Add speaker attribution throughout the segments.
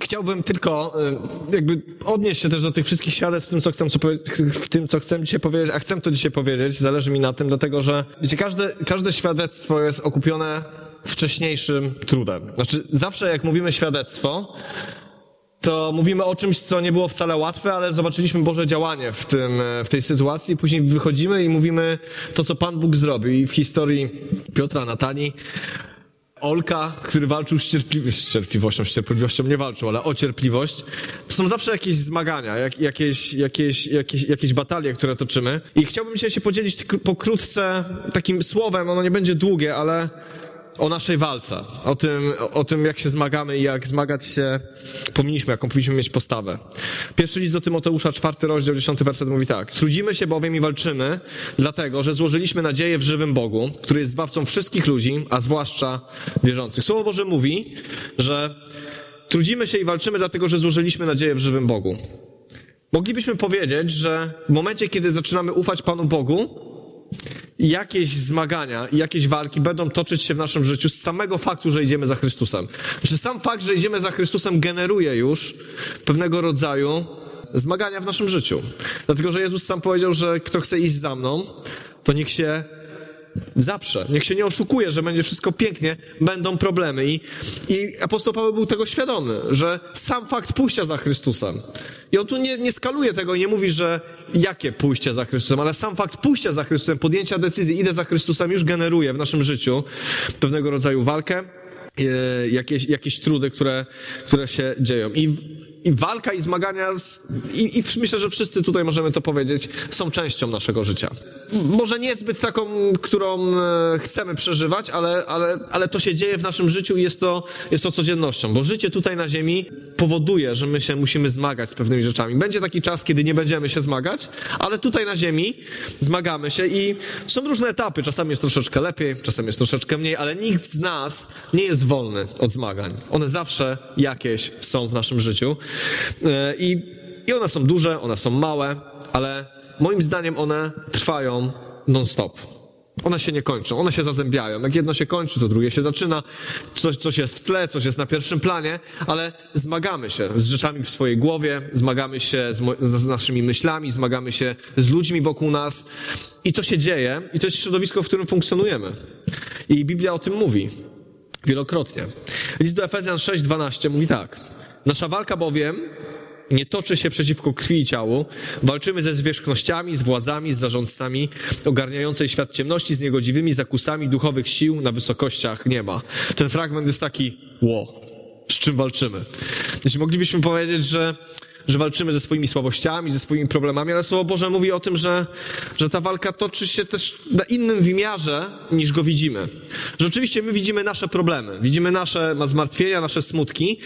Speaker 1: Chciałbym tylko y, jakby odnieść się też do tych wszystkich świadectw w tym, co chcę, w tym, co chcę dzisiaj powiedzieć, a chcę to dzisiaj powiedzieć, zależy mi na tym, dlatego że, wiecie, każde, każde świadectwo jest okupione wcześniejszym trudem. Znaczy, zawsze jak mówimy świadectwo, to mówimy o czymś, co nie było wcale łatwe, ale zobaczyliśmy Boże działanie w, tym, w tej sytuacji. Później wychodzimy i mówimy to, co Pan Bóg zrobił. I w historii Piotra, Natalii, Olka, który walczył z, cierpli z cierpliwością, z cierpliwością nie walczył, ale o cierpliwość. To są zawsze jakieś zmagania, jak, jakieś, jakieś, jakieś, jakieś batalie, które toczymy. I chciałbym dzisiaj się podzielić pokrótce takim słowem, ono nie będzie długie, ale o naszej walce, o tym, o tym, jak się zmagamy i jak zmagać się powinniśmy, jaką powinniśmy mieć postawę. Pierwszy list do Tymoteusza, czwarty rozdział, dziesiąty werset mówi tak. Trudzimy się bowiem i walczymy, dlatego, że złożyliśmy nadzieję w żywym Bogu, który jest zbawcą wszystkich ludzi, a zwłaszcza wierzących. Słowo Boże mówi, że trudzimy się i walczymy, dlatego, że złożyliśmy nadzieję w żywym Bogu. Moglibyśmy powiedzieć, że w momencie, kiedy zaczynamy ufać Panu Bogu, jakieś zmagania i jakieś walki będą toczyć się w naszym życiu z samego faktu, że idziemy za Chrystusem. Że sam fakt, że idziemy za Chrystusem generuje już pewnego rodzaju zmagania w naszym życiu. Dlatego, że Jezus sam powiedział, że kto chce iść za mną, to niech się Zaprze. Niech się nie oszukuje, że będzie wszystko pięknie, będą problemy. I, I apostoł Paweł był tego świadomy, że sam fakt pójścia za Chrystusem. I on tu nie, nie skaluje tego i nie mówi, że jakie pójście za Chrystusem, ale sam fakt pójścia za Chrystusem, podjęcia decyzji, idę za Chrystusem, już generuje w naszym życiu pewnego rodzaju walkę, e, jakieś, jakieś trudy, które, które się dzieją. I i walka i zmagania, z, i, i, myślę, że wszyscy tutaj możemy to powiedzieć, są częścią naszego życia. Może nie zbyt taką, którą e, chcemy przeżywać, ale, ale, ale to się dzieje w naszym życiu i jest to, jest to codziennością, bo życie tutaj na ziemi powoduje, że my się musimy zmagać z pewnymi rzeczami. Będzie taki czas, kiedy nie będziemy się zmagać, ale tutaj na ziemi zmagamy się i są różne etapy. Czasami jest troszeczkę lepiej, czasami jest troszeczkę mniej, ale nikt z nas nie jest wolny od zmagań. One zawsze jakieś są w naszym życiu. E, I, I one są duże, one są małe, ale moim zdaniem one trwają non-stop. One się nie kończą, one się zazębiają. Jak jedno się kończy, to drugie się zaczyna. Coś, coś jest w tle, coś jest na pierwszym planie, ale zmagamy się z rzeczami w swojej głowie, zmagamy się z, z naszymi myślami, zmagamy się z ludźmi wokół nas. I to się dzieje, i to jest środowisko, w którym funkcjonujemy. I Biblia o tym mówi wielokrotnie. List do Efezjan 6:12 mówi tak. Nasza walka bowiem nie toczy się przeciwko krwi i ciału. Walczymy ze zwierzchnościami, z władzami, z zarządcami ogarniającej świat ciemności, z niegodziwymi zakusami duchowych sił na wysokościach nieba. Ten fragment jest taki, ło, z czym walczymy? Jeśli moglibyśmy powiedzieć, że że walczymy ze swoimi słabościami, ze swoimi problemami, ale Słowo Boże mówi o tym, że, że ta walka toczy się też na innym wymiarze, niż go widzimy. Że oczywiście my widzimy nasze problemy, widzimy nasze zmartwienia, nasze smutki,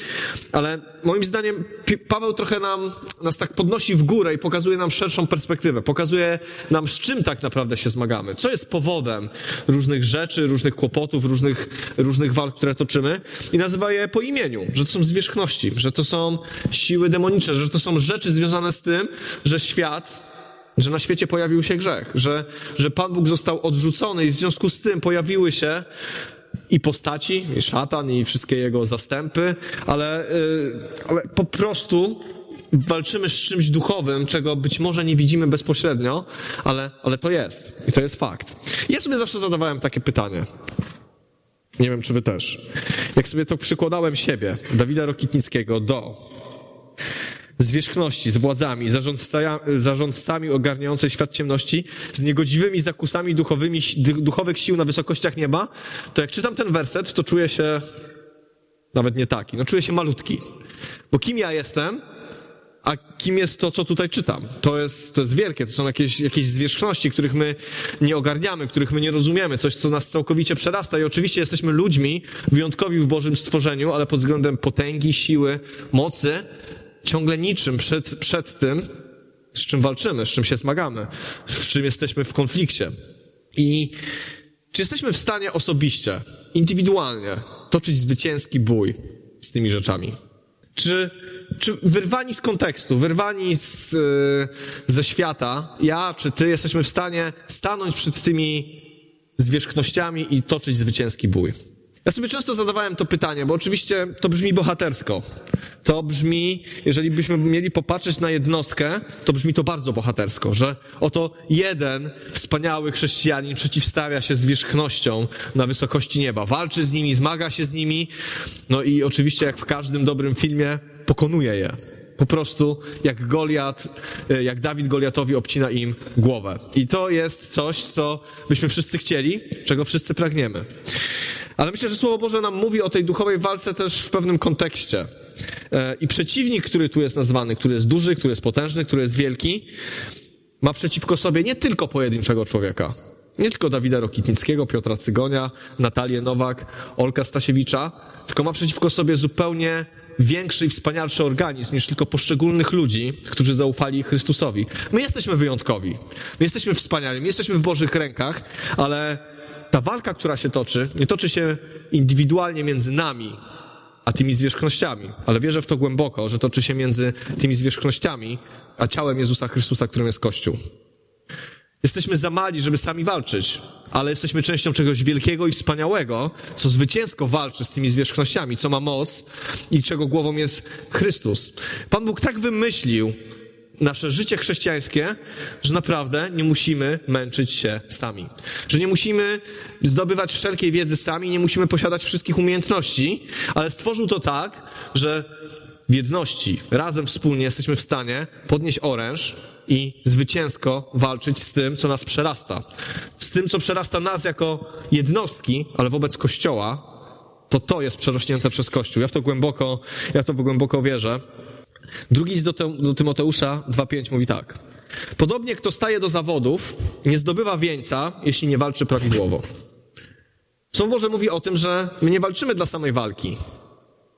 Speaker 1: ale moim zdaniem Paweł trochę nam, nas tak podnosi w górę i pokazuje nam szerszą perspektywę, pokazuje nam z czym tak naprawdę się zmagamy, co jest powodem różnych rzeczy, różnych kłopotów, różnych, różnych walk, które toczymy i nazywa je po imieniu, że to są zwierzchności, że to są siły demoniczne, że to są rzeczy związane z tym, że świat że na świecie pojawił się grzech, że, że Pan Bóg został odrzucony i w związku z tym pojawiły się i postaci, i szatan, i wszystkie jego zastępy, ale, yy, ale po prostu walczymy z czymś duchowym, czego być może nie widzimy bezpośrednio, ale, ale to jest. I to jest fakt. Ja sobie zawsze zadawałem takie pytanie. Nie wiem, czy wy też. Jak sobie to przykładałem siebie, Dawida Rokitnickiego, do zwierzchności, z władzami, zarządcami ogarniającej świat ciemności, z niegodziwymi zakusami duchowymi, duchowych sił na wysokościach nieba, to jak czytam ten werset, to czuję się nawet nie taki, no czuję się malutki. Bo kim ja jestem, a kim jest to, co tutaj czytam? To jest, to jest wielkie, to są jakieś, jakieś zwierzchności, których my nie ogarniamy, których my nie rozumiemy, coś, co nas całkowicie przerasta i oczywiście jesteśmy ludźmi wyjątkowi w Bożym stworzeniu, ale pod względem potęgi, siły, mocy, ciągle niczym przed, przed tym, z czym walczymy, z czym się zmagamy, z czym jesteśmy w konflikcie. I czy jesteśmy w stanie osobiście, indywidualnie toczyć zwycięski bój z tymi rzeczami? Czy, czy wyrwani z kontekstu, wyrwani z, yy, ze świata, ja czy ty jesteśmy w stanie stanąć przed tymi zwierzchnościami i toczyć zwycięski bój? Ja sobie często zadawałem to pytanie, bo oczywiście to brzmi bohatersko. To brzmi, jeżeli byśmy mieli popatrzeć na jednostkę, to brzmi to bardzo bohatersko, że oto jeden wspaniały chrześcijanin przeciwstawia się zwierzchnością na wysokości nieba, walczy z nimi, zmaga się z nimi, no i oczywiście jak w każdym dobrym filmie pokonuje je. Po prostu jak Goliat, e, jak Dawid Goliatowi obcina im głowę. I to jest coś, co byśmy wszyscy chcieli, czego wszyscy pragniemy. Ale myślę, że Słowo Boże nam mówi o tej duchowej walce też w pewnym kontekście. E, I przeciwnik, który tu jest nazwany, który jest duży, który jest potężny, który jest wielki, ma przeciwko sobie nie tylko pojedynczego człowieka. Nie tylko Dawida Rokitnickiego, Piotra Cygonia, Natalię Nowak, Olka Stasiewicza, tylko ma przeciwko sobie zupełnie większy i wspanialszy organizm niż tylko poszczególnych ludzi, którzy zaufali Chrystusowi. My jesteśmy wyjątkowi. My jesteśmy wspaniali, my jesteśmy w Bożych rękach, ale ta walka, która się toczy, nie toczy się indywidualnie między nami, a tymi zwierzchnościami, ale wierzę w to głęboko, że toczy się między tymi zwierzchnościami, a ciałem Jezusa Chrystusa, którym jest Kościół. Jesteśmy za mali, żeby sami walczyć, ale jesteśmy częścią czegoś wielkiego i wspaniałego, co zwycięsko walczy z tymi zwierzchnościami, co ma moc i czego głową jest Chrystus. Pan Bóg tak wymyślił nasze życie chrześcijańskie, że naprawdę nie musimy męczyć się sami. Że nie musimy zdobywać wszelkiej wiedzy sami, nie musimy posiadać wszystkich umiejętności, ale stworzył to tak, że w jedności, razem wspólnie jesteśmy w stanie podnieść oręż i zwycięsko walczyć z tym, co nas przerasta. Z tym, co przerasta nas jako jednostki, ale wobec Kościoła, to to jest przerośnięte przez Kościół. Ja w to głęboko, ja w to głęboko wierzę. Drugi list do, do Tymoteusza 2.5 mówi tak. Podobnie kto staje do zawodów, nie zdobywa wieńca, jeśli nie walczy prawidłowo. Słowo Boże mówi o tym, że my nie walczymy dla samej walki.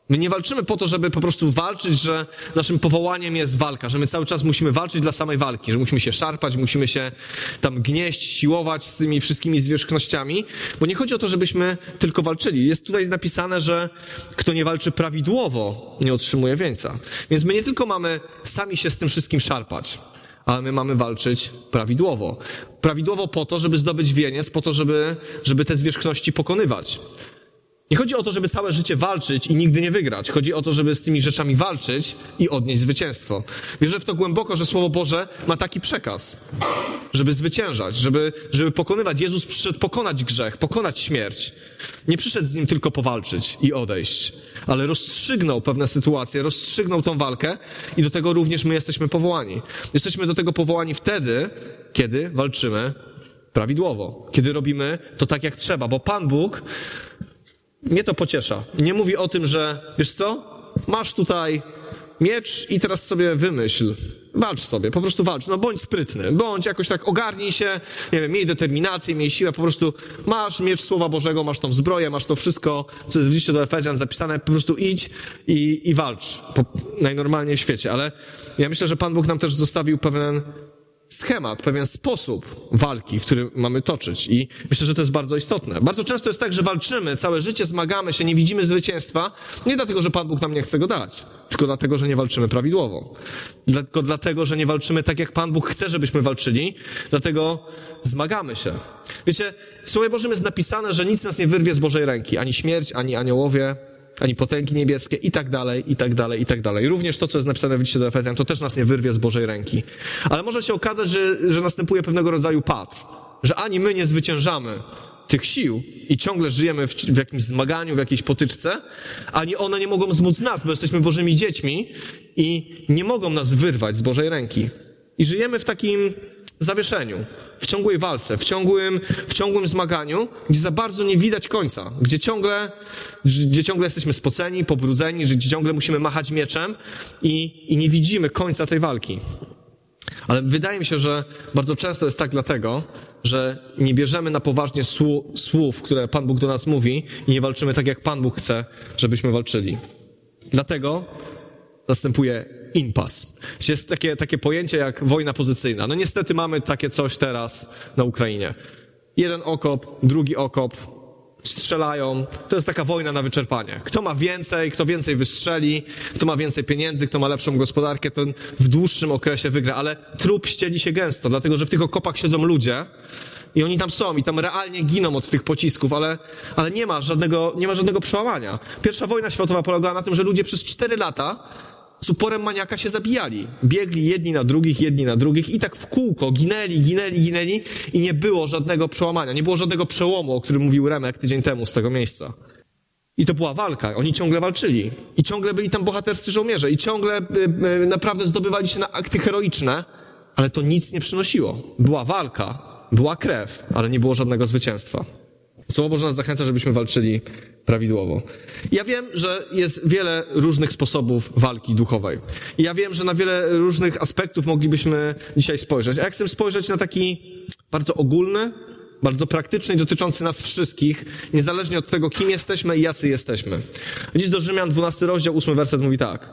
Speaker 1: My nie walczymy po to, żeby po prostu walczyć, że naszym powołaniem jest walka, że my cały czas musimy walczyć dla samej walki, że musimy się szarpać, musimy się tam gnieść, siłować z tymi wszystkimi zwierzchnościami, bo nie chodzi o to, żebyśmy tylko walczyli. Jest tutaj napisane, że kto nie walczy prawidłowo, nie otrzymuje wieńca. Więc my nie tylko mamy sami się z tym wszystkim szarpać, ale my mamy walczyć prawidłowo. Prawidłowo po to, żeby zdobyć wieniec, po to, żeby, żeby te zwierzchności pokonywać. Nie chodzi o to, żeby całe życie walczyć i nigdy nie wygrać. Chodzi o to, żeby z tymi rzeczami walczyć i odnieść zwycięstwo. Wierzę w to głęboko, że Słowo Boże ma taki przekaz, żeby zwyciężać, żeby, żeby pokonywać. Jezus przyszedł pokonać grzech, pokonać śmierć. Nie przyszedł z nim tylko powalczyć i odejść, ale rozstrzygnął pewne sytuacje, rozstrzygnął tą walkę i do tego również my jesteśmy powołani. Jesteśmy do tego powołani wtedy, kiedy walczymy prawidłowo, kiedy robimy to tak jak trzeba, bo Pan Bóg mnie to pociesza. Nie mówi o tym, że wiesz co, masz tutaj miecz i teraz sobie wymyśl. Walcz sobie, po prostu walcz. No bądź sprytny, bądź jakoś tak ogarnij się, nie wiem, miej determinację, miej siłę, po prostu masz miecz Słowa Bożego, masz tą zbroję, masz to wszystko, co jest w liście do Efezjan zapisane, po prostu idź i, i walcz. Po, najnormalniej w świecie. Ale ja myślę, że Pan Bóg nam też zostawił pewien schemat, pewien sposób walki, który mamy toczyć. I myślę, że to jest bardzo istotne. Bardzo często jest tak, że walczymy, całe życie zmagamy się, nie widzimy zwycięstwa, nie dlatego, że Pan Bóg nam nie chce go dać, tylko dlatego, że nie walczymy prawidłowo. Tylko dlatego, że nie walczymy tak, jak Pan Bóg chce, żebyśmy walczyli, dlatego zmagamy się. Wiecie, w Słowie Bożym jest napisane, że nic nas nie wyrwie z Bożej ręki, ani śmierć, ani aniołowie, ani potęgi niebieskie i tak dalej, i tak dalej, i tak dalej. Również to, co jest napisane w liście do Efezjan, to też nas nie wyrwie z Bożej ręki. Ale może się okazać, że, że następuje pewnego rodzaju pad, że ani my nie zwyciężamy tych sił i ciągle żyjemy w, w jakimś zmaganiu, w jakiejś potyczce, ani one nie mogą zmóc nas, bo jesteśmy Bożymi dziećmi i nie mogą nas wyrwać z Bożej ręki. I żyjemy w takim zawieszeniu, w ciągłej walce, w ciągłym, w ciągłym zmaganiu, gdzie za bardzo nie widać końca, gdzie ciągle, gdzie ciągle jesteśmy spoceni, pobrudzeni, gdzie ciągle musimy machać mieczem i, i nie widzimy końca tej walki. Ale wydaje mi się, że bardzo często jest tak dlatego, że nie bierzemy na poważnie słów, które Pan Bóg do nas mówi i nie walczymy tak, jak Pan Bóg chce, żebyśmy walczyli. Dlatego następuje impas. Jest takie, takie pojęcie jak wojna pozycyjna. No niestety mamy takie coś teraz na Ukrainie. Jeden okop, drugi okop, strzelają. To jest taka wojna na wyczerpanie. Kto ma więcej, kto więcej wystrzeli, kto ma więcej pieniędzy, kto ma lepszą gospodarkę, ten w dłuższym okresie wygra. Ale trup ścieli się gęsto, dlatego że w tych okopach siedzą ludzie, I oni tam są i tam realnie giną od tych pocisków, ale, ale nie ma żadnego, nie ma żadnego przełamania. Pierwsza wojna światowa polegała na tym, że ludzie przez cztery lata z uporem maniaka się zabijali. Biegli jedni na drugich, jedni na drugich i tak w kółko ginęli, ginęli, ginęli i nie było żadnego przełamania, nie było żadnego przełomu, o którym mówił Remek tydzień temu z tego miejsca. I to była walka. Oni ciągle walczyli. I ciągle byli tam bohaterscy żołnierze. I ciągle y, y, naprawdę zdobywali się na akty heroiczne, ale to nic nie przynosiło. Była walka, była krew, ale nie było żadnego zwycięstwa. Słowo Boże nas zachęca, żebyśmy walczyli prawidłowo. Ja wiem, że jest wiele różnych sposobów walki duchowej. Ja wiem, że na wiele różnych aspektów moglibyśmy dzisiaj spojrzeć. A jak chcę spojrzeć na taki bardzo ogólny, bardzo praktyczny i dotyczący nas wszystkich, niezależnie od tego, kim jesteśmy i jacy jesteśmy. Dziś do Rzymian 12 rozdział, 8 werset mówi tak.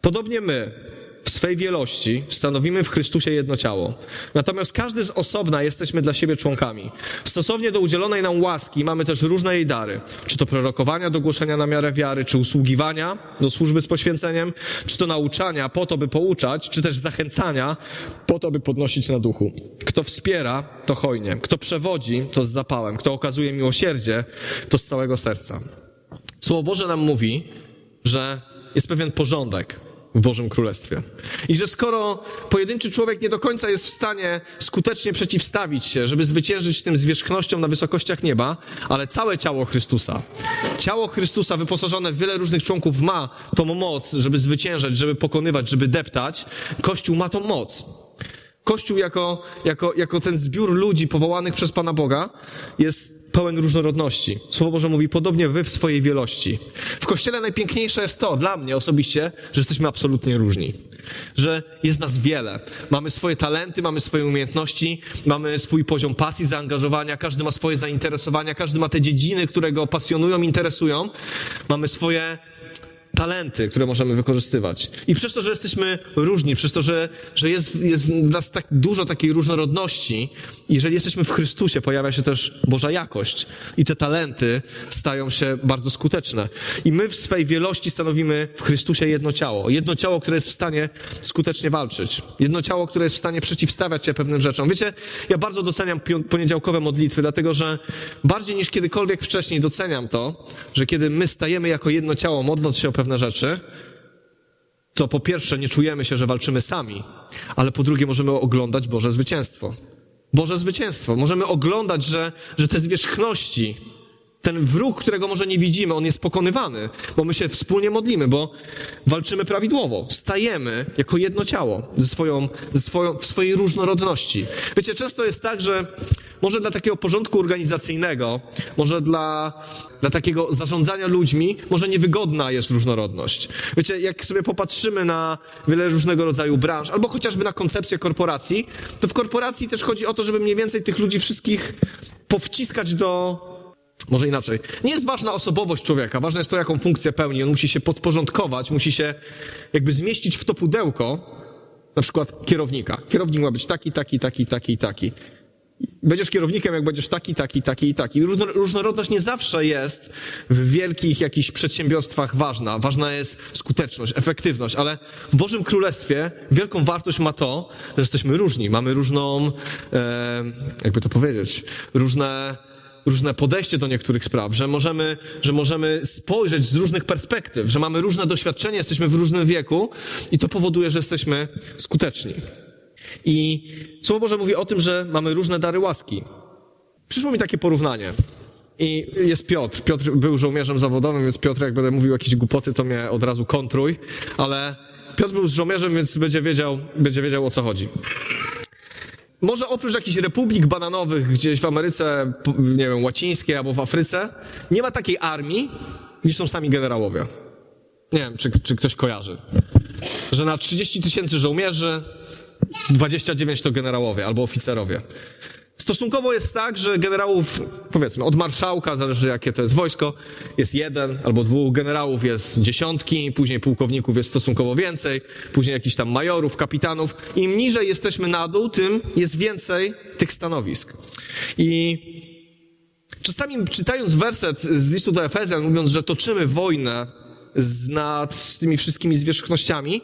Speaker 1: Podobnie my, w swej wielości stanowimy w Chrystusie jedno ciało. Natomiast każdy z osobna jesteśmy dla siebie członkami. Stosownie do udzielonej nam łaski mamy też różne jej dary. Czy to prorokowania do głoszenia na miarę wiary, czy usługiwania do służby z poświęceniem, czy to nauczania po to, by pouczać, czy też zachęcania po to, by podnosić na duchu. Kto wspiera, to hojnie. Kto przewodzi, to z zapałem. Kto okazuje miłosierdzie, to z całego serca. Słowo Boże nam mówi, że jest pewien porządek w Bożym Królestwie. I że skoro pojedynczy człowiek nie do końca jest w stanie skutecznie przeciwstawić się, żeby zwyciężyć tym zwierzchnością na wysokościach nieba, ale całe ciało Chrystusa, ciało Chrystusa wyposażone w wiele różnych członków ma tą moc, żeby zwyciężać, żeby pokonywać, żeby deptać, Kościół ma tą moc. Kościół jako, jako, jako ten zbiór ludzi powołanych przez Pana Boga jest pełen różnorodności. Słowo Boże mówi, podobnie wy w swojej wielości. W Kościele najpiękniejsze jest to, dla mnie osobiście, że jesteśmy absolutnie różni. Że jest nas wiele. Mamy swoje talenty, mamy swoje umiejętności, mamy swój poziom pasji, zaangażowania, każdy ma swoje zainteresowania, każdy ma te dziedziny, które go pasjonują, interesują. Mamy swoje talenty, które możemy wykorzystywać. I przez to, że jesteśmy różni, przez to, że, że jest, jest w nas tak dużo takiej różnorodności, jeżeli jesteśmy w Chrystusie, pojawia się też Boża jakość i te talenty stają się bardzo skuteczne. I my w swej wielości stanowimy w Chrystusie jedno ciało. Jedno ciało, które jest w stanie skutecznie walczyć. Jedno ciało, które jest w stanie przeciwstawiać się pewnym rzeczom. Wiecie, ja bardzo doceniam poniedziałkowe modlitwy, dlatego że bardziej niż kiedykolwiek wcześniej doceniam to, że kiedy my stajemy jako jedno ciało, modląc się o pewne pewne rzeczy, to po pierwsze nie czujemy się, że walczymy sami, ale po drugie możemy oglądać Boże zwycięstwo. Boże zwycięstwo. Możemy oglądać, że, że te zwierzchności, ten wróg, którego może nie widzimy, on jest pokonywany, bo my się wspólnie modlimy, bo walczymy prawidłowo. Stajemy jako jedno ciało ze swoją, ze swoją, w swojej różnorodności. Wiecie, często jest tak, że może dla takiego porządku organizacyjnego, może dla, dla takiego zarządzania ludźmi, może niewygodna jest różnorodność. Wiecie, jak sobie popatrzymy na wiele różnego rodzaju branż, albo chociażby na koncepcję korporacji, to w korporacji też chodzi o to, żeby mniej więcej tych ludzi wszystkich powciskać do, może inaczej. Nie jest ważna osobowość człowieka, ważne jest to, jaką funkcję pełni. On musi się podporządkować, musi się jakby zmieścić w to pudełko, na przykład kierownika. Kierownik ma być taki, taki, taki, taki, taki. Będziesz kierownikiem, jak będziesz taki, taki, taki i taki. Różnorodność nie zawsze jest w wielkich jakichś przedsiębiorstwach ważna. Ważna jest skuteczność, efektywność, ale w Bożym Królestwie wielką wartość ma to, że jesteśmy różni. Mamy różną, e, jakby to powiedzieć, różne różne podejście do niektórych spraw, że możemy, że możemy spojrzeć z różnych perspektyw, że mamy różne doświadczenia, jesteśmy w różnym wieku i to powoduje, że jesteśmy skuteczni. I Słowo Boże mówi o tym, że mamy różne dary łaski. Przyszło mi takie porównanie. I jest Piotr. Piotr był żołnierzem zawodowym, więc Piotr, jak będę mówił jakieś głupoty, to mnie od razu kontruj, ale Piotr był żołnierzem, więc będzie wiedział, będzie wiedział o co chodzi. Może oprócz jakichś republik bananowych gdzieś w Ameryce, nie wiem, łacińskiej albo w Afryce, nie ma takiej armii, niż są sami generałowie. Nie wiem, czy, czy ktoś kojarzy. Że na 30 tysięcy żołnierzy 29 to generałowie albo oficerowie. Stosunkowo jest tak, że generałów, powiedzmy, od marszałka, zależy jakie to jest wojsko, jest jeden albo dwóch generałów, jest dziesiątki, później pułkowników jest stosunkowo więcej, później jakichś tam majorów, kapitanów. Im niżej jesteśmy na dół, tym jest więcej tych stanowisk. I czasami czytając werset z listu do Efezjan, mówiąc, że toczymy wojnę z, nad z tymi wszystkimi zwierzchnościami,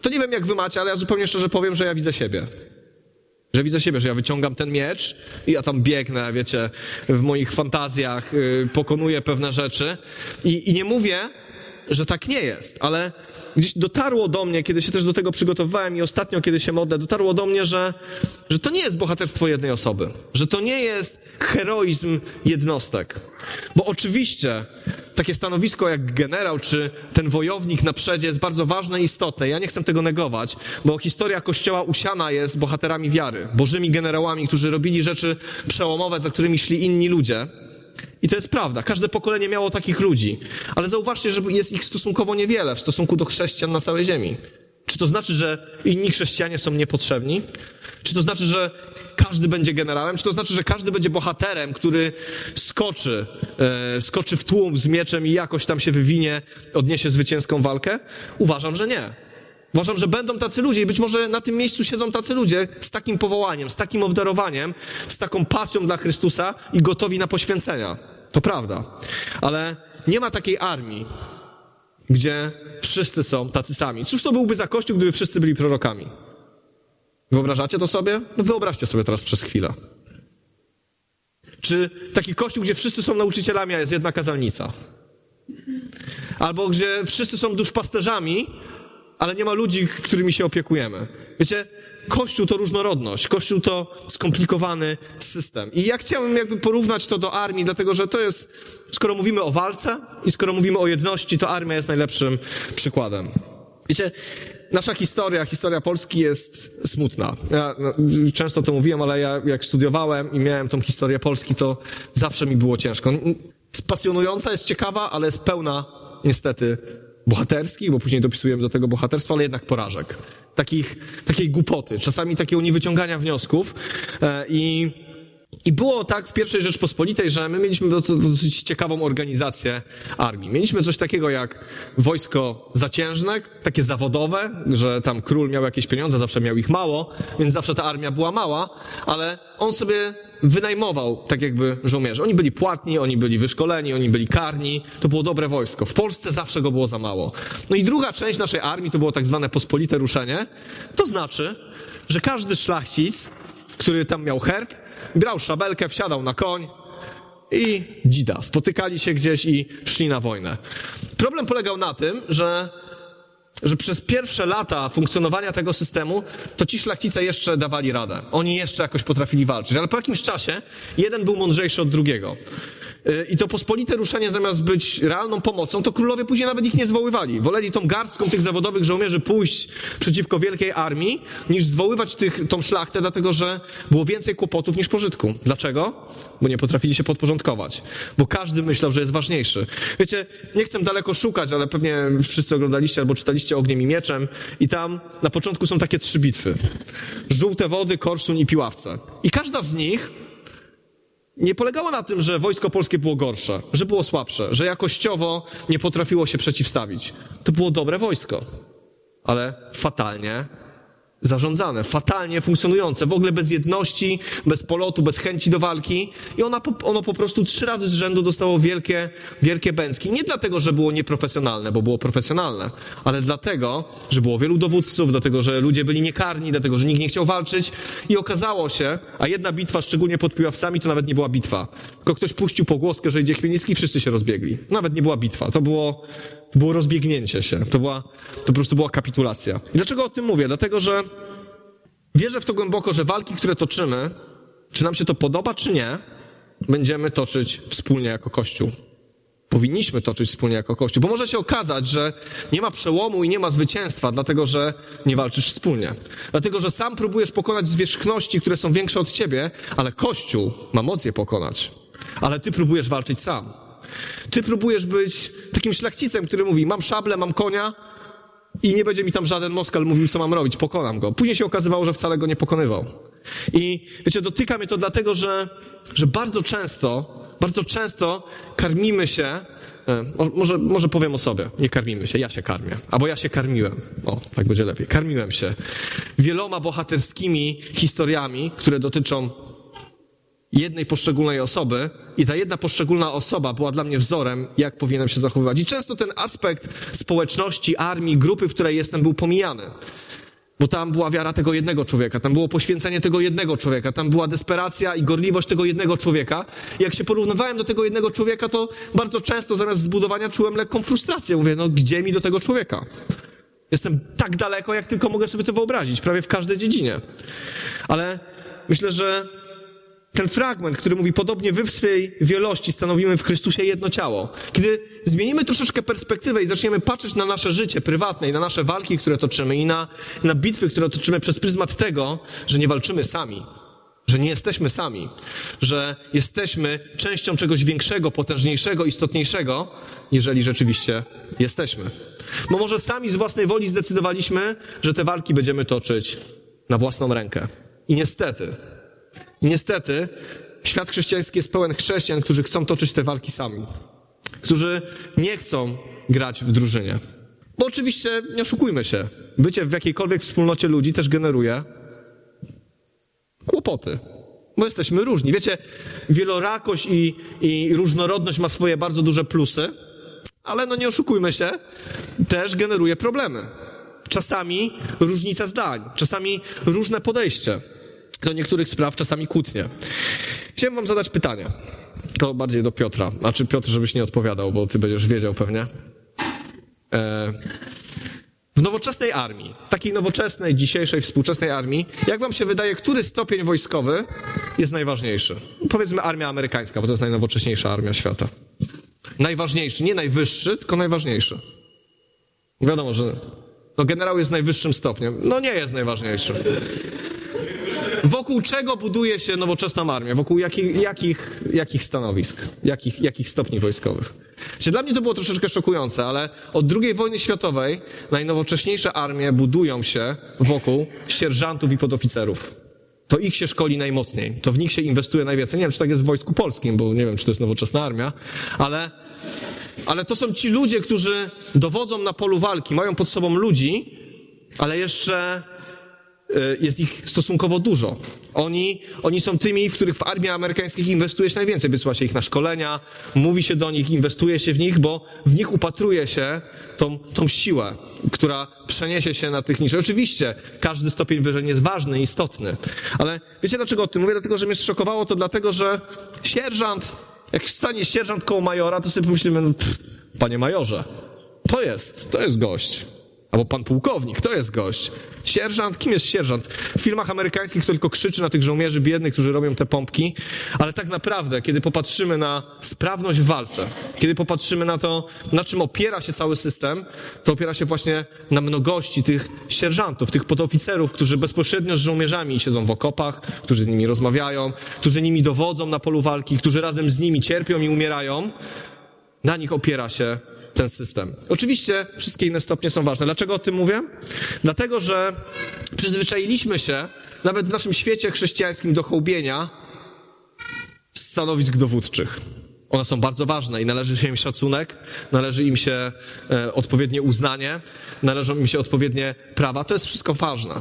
Speaker 1: to nie wiem jak wy macie, ale ja zupełnie szczerze powiem, że ja widzę siebie. Że widzę siebie, że ja wyciągam ten miecz i ja tam biegnę, wiecie, w moich fantazjach, yy, pokonuję pewne rzeczy. I, I nie mówię, że tak nie jest, ale gdzieś dotarło do mnie, kiedy się też do tego przygotowywałem i ostatnio, kiedy się modlę, dotarło do mnie, że, że to nie jest bohaterstwo jednej osoby, że to nie jest heroizm jednostek. Bo oczywiście takie stanowisko jak generał czy ten wojownik na przedzie jest bardzo ważne i istotne. Ja nie chcę tego negować, bo historia Kościoła usiana jest bohaterami wiary, bożymi generałami, którzy robili rzeczy przełomowe, za którymi szli inni ludzie. To jest prawda. Każde pokolenie miało takich ludzi. Ale zauważcie, że jest ich stosunkowo niewiele w stosunku do chrześcijan na całej ziemi. Czy to znaczy, że inni chrześcijanie są niepotrzebni? Czy to znaczy, że każdy będzie generałem? Czy to znaczy, że każdy będzie bohaterem, który skoczy, e, skoczy w tłum z mieczem i jakoś tam się wywinie, odniesie zwycięską walkę? Uważam, że nie. Uważam, że będą tacy ludzie i być może na tym miejscu siedzą tacy ludzie z takim powołaniem, z takim obdarowaniem, z taką pasją dla Chrystusa i gotowi na poświęcenia. To prawda. Ale nie ma takiej armii, gdzie wszyscy są tacy sami. Cóż to byłby za kościół, gdyby wszyscy byli prorokami? Wyobrażacie to sobie? No wyobraźcie sobie teraz przez chwilę. Czy taki kościół, gdzie wszyscy są nauczycielami, a jest jedna kazalnica? Albo gdzie wszyscy są duszpasterzami, ale nie ma ludzi, którymi się opiekujemy. Wiecie, Kościół to różnorodność, Kościół to skomplikowany system. I ja chciałem jakby porównać to do armii, dlatego że to jest, skoro mówimy o walce i skoro mówimy o jedności, to armia jest najlepszym przykładem. Wiecie, nasza historia, historia Polski jest smutna. Ja no, często to mówiłem, ale ja jak studiowałem i miałem tą historię Polski, to zawsze mi było ciężko. Pasjonująca, jest ciekawa, ale jest pełna niestety bohaterskich, bo później dopisujemy do tego bohaterstwa, ale jednak porażek. Takich, takiej głupoty, czasami takiego niewyciągania wniosków e, i i było tak w pierwszej Rzeczpospolitej, że my mieliśmy dosyć ciekawą organizację armii. Mieliśmy coś takiego jak wojsko zaciężne, takie zawodowe, że tam król miał jakieś pieniądze, zawsze miał ich mało, więc zawsze ta armia była mała, ale on sobie wynajmował tak jakby żołnierzy. Oni byli płatni, oni byli wyszkoleni, oni byli karni. To było dobre wojsko. W Polsce zawsze go było za mało. No i druga część naszej armii to było tak zwane pospolite ruszenie. To znaczy, że każdy szlachcic, który tam miał herb, brał szabelkę, wsiadał na koń i dzida. Spotykali się gdzieś i szli na wojnę. Problem polegał na tym, że że przez pierwsze lata funkcjonowania tego systemu, to ci szlachcice jeszcze dawali radę. Oni jeszcze jakoś potrafili walczyć. Ale po jakimś czasie jeden był mądrzejszy od drugiego. Y, I to pospolite ruszenie zamiast być realną pomocą, to królowie później nawet ich nie zwoływali. Woleli tą garstką tych zawodowych żołnierzy pójść przeciwko wielkiej armii, niż zwoływać tych, tą szlachtę, dlatego że było więcej kłopotów niż pożytku. Dlaczego? Bo nie potrafili się podporządkować. Bo każdy myślał, że jest ważniejszy. Wiecie, nie chcę daleko szukać, ale pewnie wszyscy oglądaliście albo czytaliście Ogniem i Mieczem i tam na początku są takie trzy bitwy. Żółte wody, Korsun i Piławce. I każda z nich nie polegało na tym, że wojsko polskie było gorsze, że było słabsze, że jakościowo nie potrafiło się przeciwstawić. To było dobre wojsko, ale fatalnie zarządzane, fatalnie funkcjonujące, w ogóle bez jedności, bez polotu, bez chęci do walki i ona, ono po prostu trzy razy z rzędu dostało wielkie, wielkie bęski. Nie dlatego, że było nieprofesjonalne, bo było profesjonalne, ale dlatego, że było wielu dowódców, dlatego, że ludzie byli niekarni, dlatego, że nikt nie chciał walczyć i okazało się, a jedna bitwa, szczególnie pod Piławcami, to nawet nie była bitwa. Tylko ktoś puścił pogłoskę, że idzie Chmielnicki wszyscy się rozbiegli. Nawet nie była bitwa. To było, było rozbiegnięcie się. To była, to po prostu była kapitulacja. I dlaczego o tym mówię? Dlatego, że wierzę w to głęboko, że walki, które toczymy, czy nam się to podoba, czy nie, będziemy toczyć wspólnie jako Kościół. Powinniśmy toczyć wspólnie jako Kościół, bo może się okazać, że nie ma przełomu i nie ma zwycięstwa, dlatego że nie walczysz wspólnie. Dlatego, że sam próbujesz pokonać zwierzchności, które są większe od ciebie, ale Kościół ma moc je pokonać. Ale ty próbujesz walczyć sam. Ty próbujesz być takim szlachcicem, który mówi, mam szablę, mam konia i nie będzie mi tam żaden Moskal mówił, co mam robić, pokonam go. Później się okazywało, że wcale go nie pokonywał. I wiecie, dotyka mnie to dlatego, że, że bardzo często, bardzo często karmimy się e, może, może powiem o sobie. Nie karmimy się, ja się karmię. Albo ja się karmiłem. O, tak będzie lepiej. Karmiłem się wieloma bohaterskimi historiami, które dotyczą jednej poszczególnej osoby i ta jedna poszczególna osoba była dla mnie wzorem, jak powinienem się zachowywać. I często ten aspekt społeczności, armii, grupy, w której jestem, był pomijany. Bo tam była wiara tego jednego człowieka, tam było poświęcenie tego jednego człowieka, tam była desperacja i gorliwość tego jednego człowieka. Jak się porównywałem do tego jednego człowieka, to bardzo często zamiast zbudowania czułem lekką frustrację. Mówię, no gdzie mi do tego człowieka? Jestem tak daleko, jak tylko mogę sobie to wyobrazić, prawie w każdej dziedzinie. Ale myślę, że ten fragment, który mówi podobnie wy w swej wielości stanowimy w Chrystusie jedno ciało. Kiedy zmienimy troszeczkę perspektywę i zaczniemy patrzeć na nasze życie prywatne i na nasze walki, które toczymy i na, na bitwy, które toczymy przez pryzmat tego, że nie walczymy sami, że nie jesteśmy sami, że jesteśmy częścią czegoś większego, potężniejszego, istotniejszego, jeżeli rzeczywiście jesteśmy. Bo może sami z własnej woli zdecydowaliśmy, że te walki będziemy toczyć na własną rękę. I niestety, niestety, świat chrześcijański jest pełen chrześcijan, którzy chcą toczyć te walki sami. Którzy nie chcą grać w drużynie. Bo oczywiście, nie oszukujmy się, bycie w jakiejkolwiek wspólnocie ludzi też generuje kłopoty. Bo jesteśmy różni. Wiecie, wielorakość i, i różnorodność ma swoje bardzo duże plusy, ale no nie oszukujmy się, też generuje problemy. Czasami różnica zdań, czasami różne podejście do niektórych spraw, czasami kłótnie. Chciałem wam zadać pytanie. To bardziej do Piotra. Znaczy Piotr, żebyś nie odpowiadał, bo ty będziesz wiedział pewnie. E, w nowoczesnej armii, takiej nowoczesnej, dzisiejszej, współczesnej armii, jak wam się wydaje, który stopień wojskowy jest najważniejszy? Powiedzmy armia amerykańska, bo to jest najnowocześniejsza armia świata. Najważniejszy, nie najwyższy, tylko najważniejszy. Wiadomo, że no generał jest najwyższym stopniem. No nie jest najważniejszy. Wokół czego buduje się nowoczesna armia? Wokół jakich, jakich, jakich stanowisk? Jakich, jakich stopni wojskowych? Czyli dla mnie to było troszeczkę szokujące, ale od II wojny światowej najnowocześniejsze armie budują się wokół sierżantów i podoficerów. To ich się szkoli najmocniej. To w nich się inwestuje najwięcej. Nie wiem, czy tak jest w Wojsku Polskim, bo nie wiem, czy to jest nowoczesna armia, ale, ale to są ci ludzie, którzy dowodzą na polu walki, mają pod sobą ludzi, ale jeszcze jest ich stosunkowo dużo. Oni, oni są tymi, w których w armii amerykańskich inwestuje się najwięcej. Wysyła się ich na szkolenia, mówi się do nich, inwestuje się w nich, bo w nich upatruje się tą, tą siłę, która przeniesie się na tych niż. Oczywiście każdy stopień wyżej jest ważny, istotny. Ale wiecie dlaczego o tym mówię? Dlatego, że mnie zszokowało to dlatego, że sierżant, jak stanie sierżant koło majora, to sobie pomyślimy, no, pff, panie majorze, to jest, to jest gość. Albo pan pułkownik, to jest gość. Sierżant, kim jest sierżant? W filmach amerykańskich to tylko krzyczy na tych żołnierzy biednych, którzy robią te pompki, ale tak naprawdę, kiedy popatrzymy na sprawność w walce, kiedy popatrzymy na to, na czym opiera się cały system, to opiera się właśnie na mnogości tych sierżantów, tych podoficerów, którzy bezpośrednio z żołnierzami siedzą w okopach, którzy z nimi rozmawiają, którzy nimi dowodzą na polu walki, którzy razem z nimi cierpią i umierają. Na nich opiera się ten system. Oczywiście wszystkie inne stopnie są ważne. Dlaczego o tym mówię? Dlatego, że przyzwyczailiśmy się, nawet w naszym świecie chrześcijańskim, do hołbienia stanowisk dowódczych. One są bardzo ważne i należy się im szacunek, należy im się e, odpowiednie uznanie, należą im się odpowiednie prawa. To jest wszystko ważne.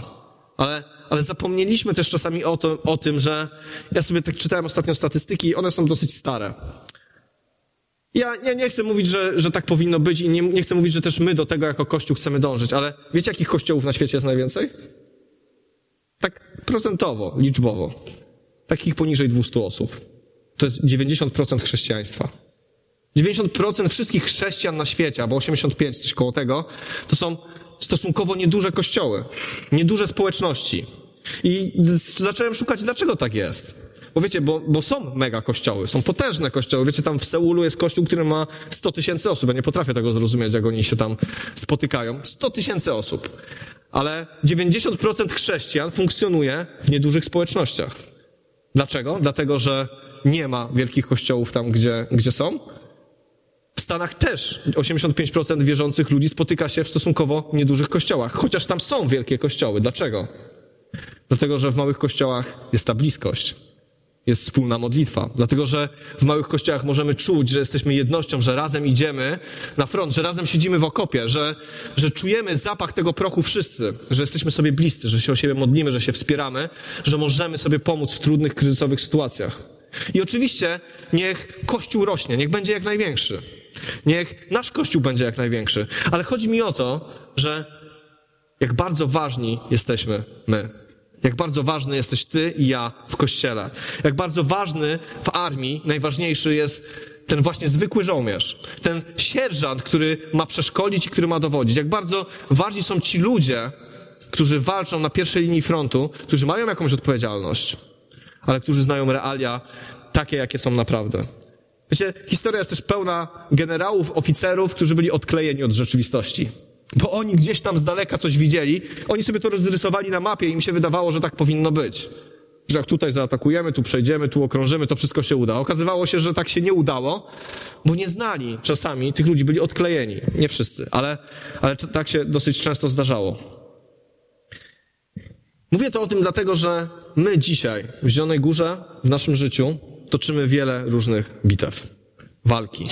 Speaker 1: Ale, ale zapomnieliśmy też czasami o, to, o tym, że ja sobie tak czytałem ostatnio statystyki i one są dosyć stare. Ja, ja nie chcę mówić, że, że tak powinno być i nie, nie chcę mówić, że też my do tego jako Kościół chcemy dążyć, ale wiecie, jakich kościołów na świecie jest najwięcej? Tak procentowo, liczbowo. Takich poniżej 200 osób. To jest 90% chrześcijaństwa. 90% wszystkich chrześcijan na świecie, albo 85, coś koło tego, to są stosunkowo nieduże kościoły, nieduże społeczności. I zacząłem szukać, dlaczego tak jest. Bo wiecie, bo, bo są mega kościoły, są potężne kościoły. Wiecie, tam w Seulu jest kościół, który ma 100 tysięcy osób. Ja nie potrafię tego zrozumieć, jak oni się tam spotykają. 100 tysięcy osób. Ale 90% chrześcijan funkcjonuje w niedużych społecznościach. Dlaczego? Dlatego, że nie ma wielkich kościołów tam, gdzie, gdzie są. W Stanach też 85% wierzących ludzi spotyka się w stosunkowo niedużych kościołach, chociaż tam są wielkie kościoły. Dlaczego? Dlatego, że w małych kościołach jest ta bliskość jest wspólna modlitwa. Dlatego, że w małych kościołach możemy czuć, że jesteśmy jednością, że razem idziemy na front, że razem siedzimy w okopie, że, że czujemy zapach tego prochu wszyscy, że jesteśmy sobie bliscy, że się o siebie modlimy, że się wspieramy, że możemy sobie pomóc w trudnych, kryzysowych sytuacjach. I oczywiście niech Kościół rośnie, niech będzie jak największy. Niech nasz Kościół będzie jak największy. Ale chodzi mi o to, że jak bardzo ważni jesteśmy my. Jak bardzo ważny jesteś ty i ja w kościele. Jak bardzo ważny w armii, najważniejszy jest ten właśnie zwykły żołnierz. Ten sierżant, który ma przeszkolić i który ma dowodzić. Jak bardzo ważni są ci ludzie, którzy walczą na pierwszej linii frontu, którzy mają jakąś odpowiedzialność, ale którzy znają realia takie, jakie są naprawdę. Wiecie, historia jest też pełna generałów, oficerów, którzy byli odklejeni od rzeczywistości. Bo oni gdzieś tam z daleka coś widzieli, oni sobie to rozrysowali na mapie i im się wydawało, że tak powinno być. Że jak tutaj zaatakujemy, tu przejdziemy, tu okrążymy, to wszystko się uda. Okazywało się, że tak się nie udało, bo nie znali czasami tych ludzi, byli odklejeni. Nie wszyscy, ale, ale tak się dosyć często zdarzało. Mówię to o tym dlatego, że my dzisiaj w Zielonej Górze, w naszym życiu, toczymy wiele różnych bitew, walki.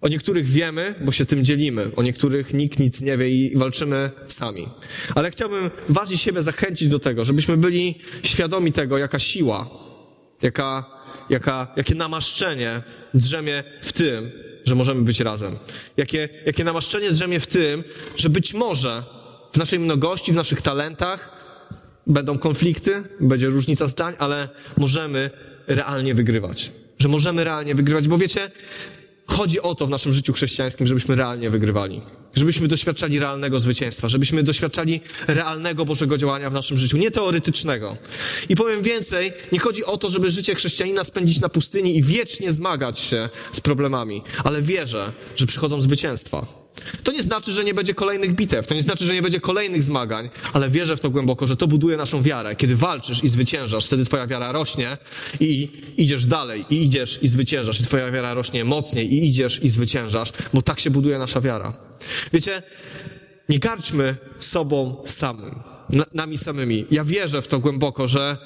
Speaker 1: O niektórych wiemy, bo się tym dzielimy. O niektórych nikt nic nie wie i walczymy sami. Ale chciałbym was i siebie zachęcić do tego, żebyśmy byli świadomi tego, jaka siła, jaka, jaka, jakie namaszczenie drzemie w tym, że możemy być razem. Jakie, jakie namaszczenie drzemie w tym, że być może w naszej mnogości, w naszych talentach będą konflikty, będzie różnica zdań, ale możemy realnie wygrywać. Że możemy realnie wygrywać, bo wiecie, chodzi o to w naszym życiu chrześcijańskim, żebyśmy realnie wygrywali. Żebyśmy doświadczali realnego zwycięstwa, żebyśmy doświadczali realnego Bożego działania w naszym życiu, nie teoretycznego. I powiem więcej, nie chodzi o to, żeby życie chrześcijanina spędzić na pustyni i wiecznie zmagać się z problemami, ale wierzę, że przychodzą zwycięstwa. To nie znaczy, że nie będzie kolejnych bitew, to nie znaczy, że nie będzie kolejnych zmagań, ale wierzę w to głęboko, że to buduje naszą wiarę. Kiedy walczysz i zwyciężasz, wtedy twoja wiara rośnie i idziesz dalej, i idziesz i zwyciężasz, i twoja wiara rośnie mocniej, i idziesz i zwyciężasz, bo tak się buduje nasza wiara. Wiecie, nie garćmy sobą samym, nami samymi. Ja wierzę w to głęboko, że,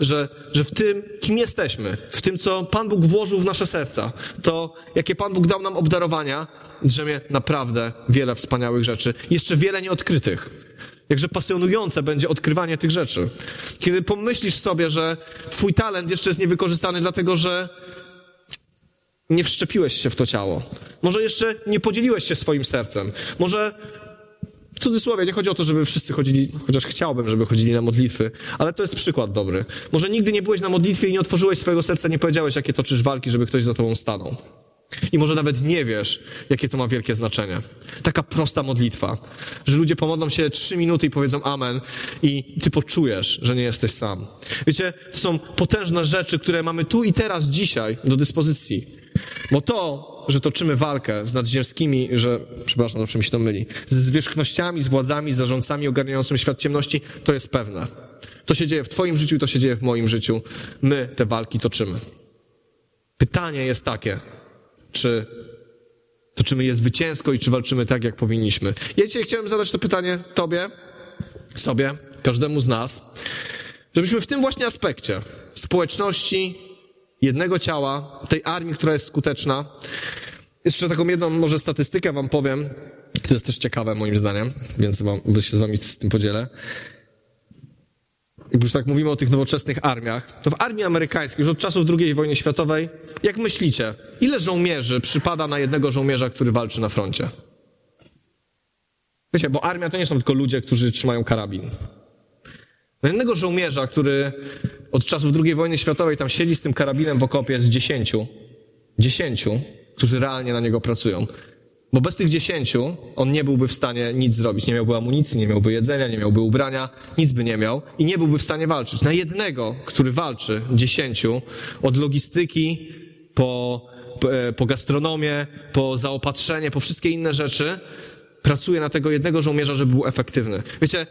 Speaker 1: że, że w tym, kim jesteśmy, w tym, co Pan Bóg włożył w nasze serca, to jakie Pan Bóg dał nam obdarowania, drzemie naprawdę wiele wspaniałych rzeczy. Jeszcze wiele nieodkrytych. Jakże pasjonujące będzie odkrywanie tych rzeczy. Kiedy pomyślisz sobie, że Twój talent jeszcze jest niewykorzystany, dlatego że nie wszczepiłeś się w to ciało. Może jeszcze nie podzieliłeś się swoim sercem. Może w cudzysłowie, nie chodzi o to, żeby wszyscy chodzili, chociaż chciałbym, żeby chodzili na modlitwy, ale to jest przykład dobry. Może nigdy nie byłeś na modlitwie i nie otworzyłeś swojego serca, nie powiedziałeś, jakie toczysz walki, żeby ktoś za tobą stanął. I może nawet nie wiesz, jakie to ma wielkie znaczenie. Taka prosta modlitwa, że ludzie pomodlą się trzy minuty i powiedzą amen i ty poczujesz, że nie jesteś sam. Wiecie, to są potężne rzeczy, które mamy tu i teraz, dzisiaj do dyspozycji. Bo to, że toczymy walkę z nadziemskimi, że, przepraszam, zawsze mi się to myli, z zwierzchnościami, z władzami, z zarządcami ogarniającymi świat ciemności, to jest pewne. To się dzieje w twoim życiu to się dzieje w moim życiu. My te walki toczymy. Pytanie jest takie, czy toczymy je zwycięsko i czy walczymy tak, jak powinniśmy. Ja dzisiaj chciałem zadać to pytanie tobie, sobie, każdemu z nas, żebyśmy w tym właśnie aspekcie społeczności, jednego ciała, tej armii, która jest skuteczna. Jeszcze taką jedną może statystykę wam powiem, to jest też ciekawe moim zdaniem, więc wam, się z wami z tym podzielę. Jak już tak mówimy o tych nowoczesnych armiach, to w armii amerykańskiej już od czasów II wojny światowej, jak myślicie, ile żołnierzy przypada na jednego żołnierza, który walczy na froncie? Wiecie, bo armia to nie są tylko ludzie, którzy trzymają karabin. Na jednego żołnierza, który od czasów II wojny światowej tam siedzi z tym karabinem w okopie z dziesięciu, dziesięciu, którzy realnie na niego pracują. Bo bez tych dziesięciu on nie byłby w stanie nic zrobić. Nie miałby amunicji, nie miałby jedzenia, nie miałby ubrania, nic by nie miał i nie byłby w stanie walczyć. Na jednego, który walczy, dziesięciu, od logistyki po, po, e, po gastronomię, po zaopatrzenie, po wszystkie inne rzeczy, pracuje na tego jednego żołnierza, żeby był efektywny. Wiecie,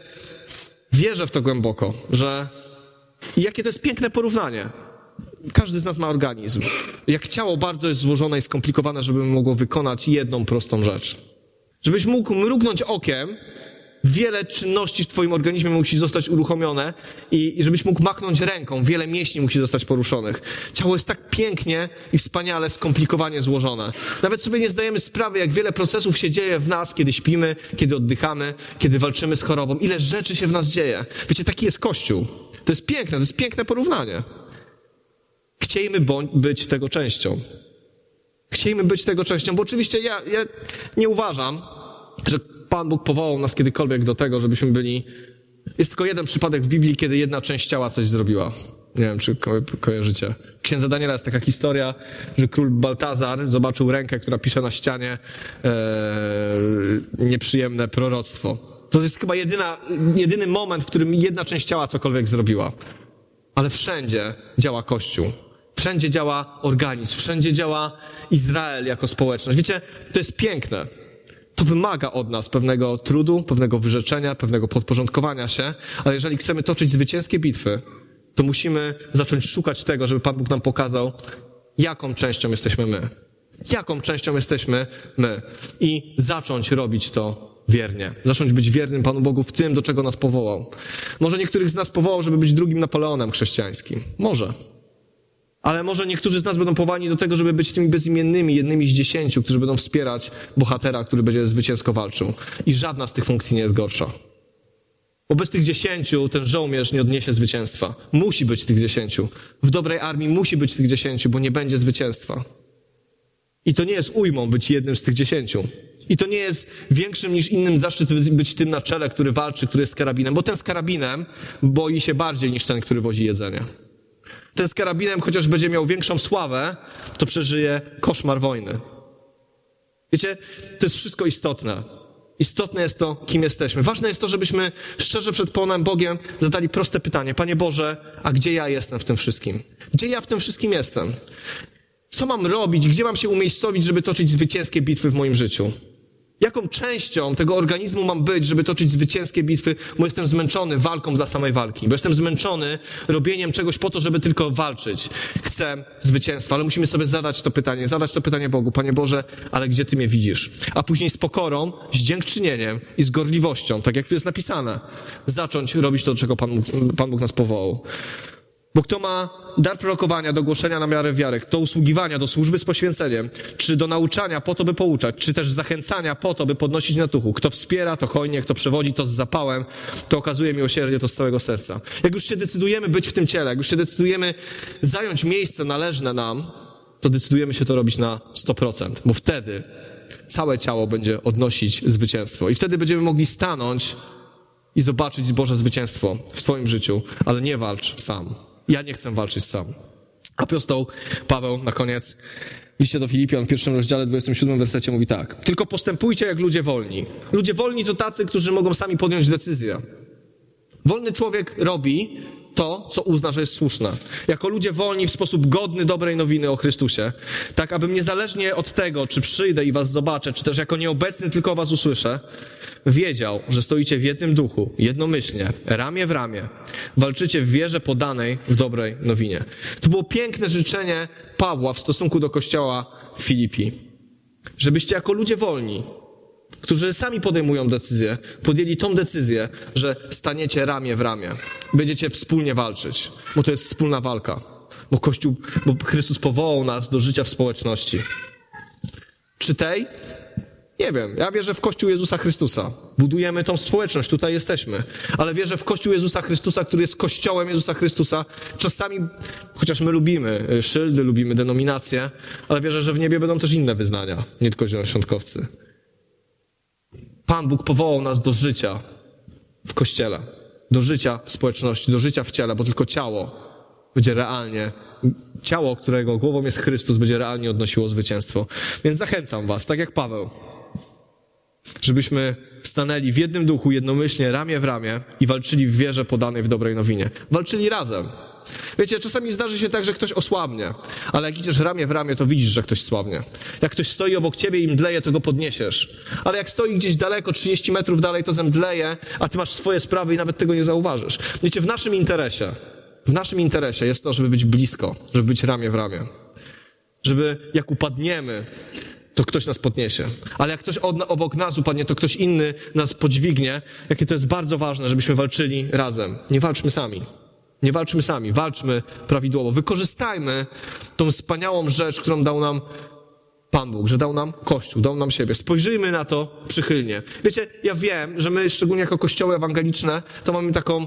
Speaker 1: wierzę w to głęboko, że jakie to jest piękne porównanie. Każdy z nas ma organizm. Jak ciało bardzo jest złożone i skomplikowane, żeby mogło wykonać jedną prostą rzecz. Żebyś mógł mrugnąć okiem, wiele czynności w twoim organizmie musi zostać uruchomione i, i żebyś mógł machnąć ręką, wiele mięśni musi zostać poruszonych. Ciało jest tak pięknie i wspaniale skomplikowanie złożone. Nawet sobie nie zdajemy sprawy, jak wiele procesów się dzieje w nas, kiedy śpimy, kiedy oddychamy, kiedy walczymy z chorobą. Ile rzeczy się w nas dzieje. Wiecie, taki jest Kościół. To jest piękne, to jest piękne porównanie. Chciejmy być tego częścią. Chciejmy być tego częścią, bo oczywiście ja, ja nie uważam, że Pan Bóg powołał nas kiedykolwiek do tego, żebyśmy byli. Jest tylko jeden przypadek w Biblii, kiedy jedna część ciała coś zrobiła. Nie wiem, czy ko kojarzycie. W Księdze Daniela jest taka historia, że król Baltazar zobaczył rękę, która pisze na ścianie e, nieprzyjemne proroctwo. To jest chyba jedyna, jedyny moment, w którym jedna część ciała cokolwiek zrobiła. Ale wszędzie działa Kościół. Wszędzie działa organizm, wszędzie działa Izrael jako społeczność. Wiecie, to jest piękne. To wymaga od nas pewnego trudu, pewnego wyrzeczenia, pewnego podporządkowania się, ale jeżeli chcemy toczyć zwycięskie bitwy, to musimy zacząć szukać tego, żeby Pan Bóg nam pokazał, jaką częścią jesteśmy my. Jaką częścią jesteśmy my. I zacząć robić to wiernie. Zacząć być wiernym Panu Bogu w tym, do czego nas powołał. Może niektórych z nas powołał, żeby być drugim Napoleonem chrześcijańskim. Może. Ale może niektórzy z nas będą powołani do tego, żeby być tymi bezimiennymi, jednymi z dziesięciu, którzy będą wspierać bohatera, który będzie zwycięsko walczył. I żadna z tych funkcji nie jest gorsza. Bo bez tych dziesięciu ten żołnierz nie odniesie zwycięstwa. Musi być tych dziesięciu. W dobrej armii musi być tych dziesięciu, bo nie będzie zwycięstwa. I to nie jest ujmą być jednym z tych dziesięciu. I to nie jest większym niż innym zaszczyt być tym na czele, który walczy, który jest z karabinem, bo ten z karabinem boi się bardziej niż ten, który wozi jedzenie. Ten z karabinem, chociaż będzie miał większą sławę, to przeżyje koszmar wojny. Wiecie, to jest wszystko istotne. Istotne jest to, kim jesteśmy. Ważne jest to, żebyśmy szczerze przed Panem Bogiem zadali proste pytanie. Panie Boże, a gdzie ja jestem w tym wszystkim? Gdzie ja w tym wszystkim jestem? Co mam robić? Gdzie mam się umiejscowić, żeby toczyć zwycięskie bitwy w moim życiu? Jaką częścią tego organizmu mam być, żeby toczyć zwycięskie bitwy, bo jestem zmęczony walką dla samej walki, bo jestem zmęczony robieniem czegoś po to, żeby tylko walczyć. Chcę zwycięstwa, ale musimy sobie zadać to pytanie, zadać to pytanie Bogu, Panie Boże, ale gdzie Ty mnie widzisz? A później z pokorą, z dziękczynieniem i z gorliwością, tak jak tu jest napisane, zacząć robić to, do czego Pan, Pan Bóg nas powołał. Bo kto ma dar prorokowania do głoszenia na miarę wiary, do usługiwania, do służby z poświęceniem, czy do nauczania po to, by pouczać, czy też zachęcania po to, by podnosić na tuchu. Kto wspiera, to hojnie, kto przewodzi, to z zapałem, to okazuje miłosierdzie, to z całego serca. Jak już się decydujemy być w tym ciele, jak już się decydujemy zająć miejsce należne nam, to decydujemy się to robić na 100%, bo wtedy całe ciało będzie odnosić zwycięstwo. I wtedy będziemy mogli stanąć i zobaczyć Boże zwycięstwo w swoim życiu, ale nie walcz sam. Ja nie chcę walczyć sam. Apostoł Paweł na koniec liście do Filipian w pierwszym rozdziale, 27 wersecie mówi tak. Tylko postępujcie jak ludzie wolni. Ludzie wolni to tacy, którzy mogą sami podjąć decyzję. Wolny człowiek robi to, co uzna, że jest słuszne. Jako ludzie wolni w sposób godny dobrej nowiny o Chrystusie. Tak, abym niezależnie od tego, czy przyjdę i was zobaczę, czy też jako nieobecny tylko was usłyszę, wiedział, że stoicie w jednym duchu, jednomyślnie, ramię w ramię, walczycie w wierze podanej w dobrej nowinie. To było piękne życzenie Pawła w stosunku do kościoła Filipi. Żebyście jako ludzie wolni, którzy sami podejmują decyzję, podjęli tą decyzję, że staniecie ramię w ramię. Będziecie wspólnie walczyć, bo to jest wspólna walka. Bo Kościół, bo Chrystus powołał nas do życia w społeczności. Czy tej? Nie wiem. Ja wierzę w Kościół Jezusa Chrystusa. Budujemy tą społeczność, tutaj jesteśmy. Ale wierzę w Kościół Jezusa Chrystusa, który jest Kościołem Jezusa Chrystusa. Czasami, chociaż my lubimy y, szyldy, lubimy denominacje, ale wierzę, że w niebie będą też inne wyznania, nie tylko zielonoświątkowcy. Pan Bóg powołał nas do życia w Kościele, do życia w społeczności, do życia w ciele, bo tylko ciało będzie realnie, ciało, którego głową jest Chrystus, będzie realnie odnosiło zwycięstwo. Więc zachęcam was, tak jak Paweł, żebyśmy stanęli w jednym duchu, jednomyślnie, ramię w ramię i walczyli w wierze podanej w dobrej nowinie. Walczyli razem. Wiecie, czasami zdarzy się tak, że ktoś osłabnie, ale jak idziesz ramię w ramię, to widzisz, że ktoś słabnie. Jak ktoś stoi obok ciebie i mdleje, to go podniesiesz. Ale jak stoi gdzieś daleko, 30 metrów dalej, to zemdleje, a ty masz swoje sprawy i nawet tego nie zauważysz. Wiecie, w naszym interesie, w naszym interesie jest to, żeby być blisko, żeby być ramię w ramię. Żeby jak upadniemy, to ktoś nas podniesie. Ale jak ktoś od, obok nas upadnie, to ktoś inny nas podźwignie. Jakie to jest bardzo ważne, żebyśmy walczyli razem. Nie walczmy sami. Nie walczmy sami, walczmy prawidłowo. Wykorzystajmy tą wspaniałą rzecz, którą dał nam Pan Bóg, że dał nam Kościół, dał nam siebie. Spojrzyjmy na to przychylnie. Wiecie, ja wiem, że my, szczególnie jako kościoły ewangeliczne, to mamy taką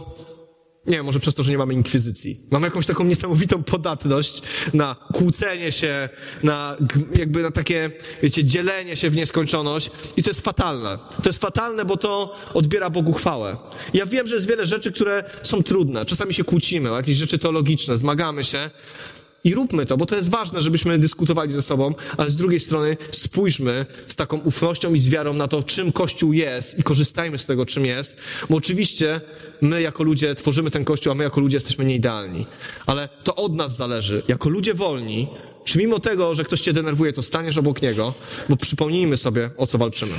Speaker 1: Nie, może przez to, że nie mamy inkwizycji. Mamy jakąś taką niesamowitą podatność na kłócenie się, na jakby na takie, wiecie, dzielenie się w nieskończoność i to jest fatalne. To jest fatalne, bo to odbiera Bogu chwałę. Ja wiem, że jest wiele rzeczy, które są trudne. Czasami się kłócimy o jakieś rzeczy teologiczne, zmagamy się, i róbmy to, bo to jest ważne, żebyśmy dyskutowali ze sobą, ale z drugiej strony spójrzmy z taką ufnością i z wiarą na to, czym Kościół jest i korzystajmy z tego, czym jest, bo oczywiście my jako ludzie tworzymy ten Kościół, a my jako ludzie jesteśmy nieidealni. Ale to od nas zależy. Jako ludzie wolni, czy mimo tego, że ktoś cię denerwuje, to staniesz obok niego, bo przypomnijmy sobie, o co walczymy.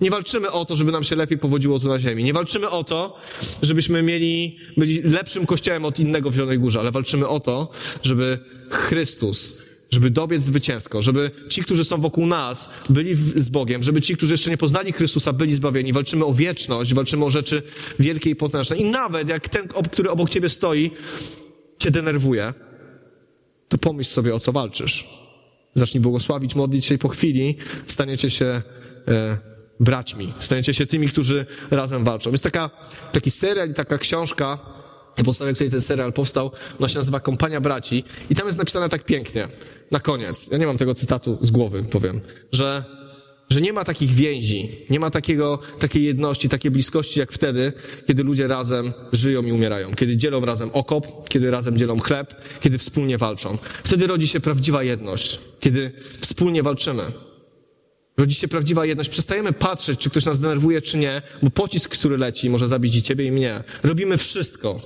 Speaker 1: Nie walczymy o to, żeby nam się lepiej powodziło tu na ziemi. Nie walczymy o to, żebyśmy mieli, byli lepszym kościołem od innego w Zielonej Górze, ale walczymy o to, żeby Chrystus, żeby dobiec zwycięsko, żeby ci, którzy są wokół nas, byli z Bogiem, żeby ci, którzy jeszcze nie poznali Chrystusa, byli zbawieni. Walczymy o wieczność, walczymy o rzeczy wielkie i potężne. I nawet jak ten, który obok ciebie stoi, cię denerwuje, to pomyśl sobie, o co walczysz. Zacznij błogosławić, modlić się i po chwili staniecie się e, braćmi. Stajecie się tymi, którzy razem walczą. Jest taka, taki serial i taka książka, na podstawie której ten serial powstał, ona się nazywa Kompania Braci i tam jest napisane tak pięknie, na koniec, ja nie mam tego cytatu z głowy, powiem, że, że nie ma takich więzi, nie ma takiego, takiej jedności, takiej bliskości jak wtedy, kiedy ludzie razem żyją i umierają, kiedy dzielą razem okop, kiedy razem dzielą chleb, kiedy wspólnie walczą. Wtedy rodzi się prawdziwa jedność, kiedy wspólnie walczymy. Rodzi się prawdziwa jedność. Przestajemy patrzeć, czy ktoś nas denerwuje, czy nie, bo pocisk, który leci, może zabić i ciebie, i mnie. Robimy wszystko,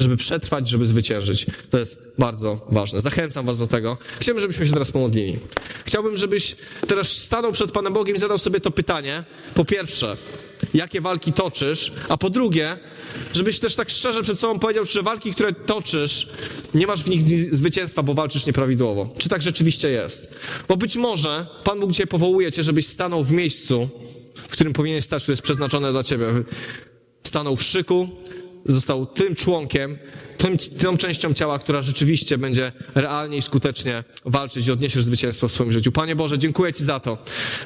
Speaker 1: żeby przetrwać, żeby zwyciężyć. To jest bardzo ważne. Zachęcam was do tego. Chciałbym, żebyśmy się teraz pomodlili. Chciałbym, żebyś teraz stanął przed Panem Bogiem i zadał sobie to pytanie. Po pierwsze, jakie walki toczysz, a po drugie, żebyś też tak szczerze przed sobą powiedział, czy walki, które toczysz, nie masz w nich zwycięstwa, bo walczysz nieprawidłowo. Czy tak rzeczywiście jest? Bo być może Pan Bóg Cię powołuje Cię, żebyś stanął w miejscu, w którym powinien stać, które jest przeznaczone dla Ciebie. Stanął w szyku, został tym członkiem, tym, tą częścią ciała, która rzeczywiście będzie realnie i skutecznie walczyć i odniesiesz zwycięstwo w swoim życiu. Panie Boże, dziękuję Ci za to,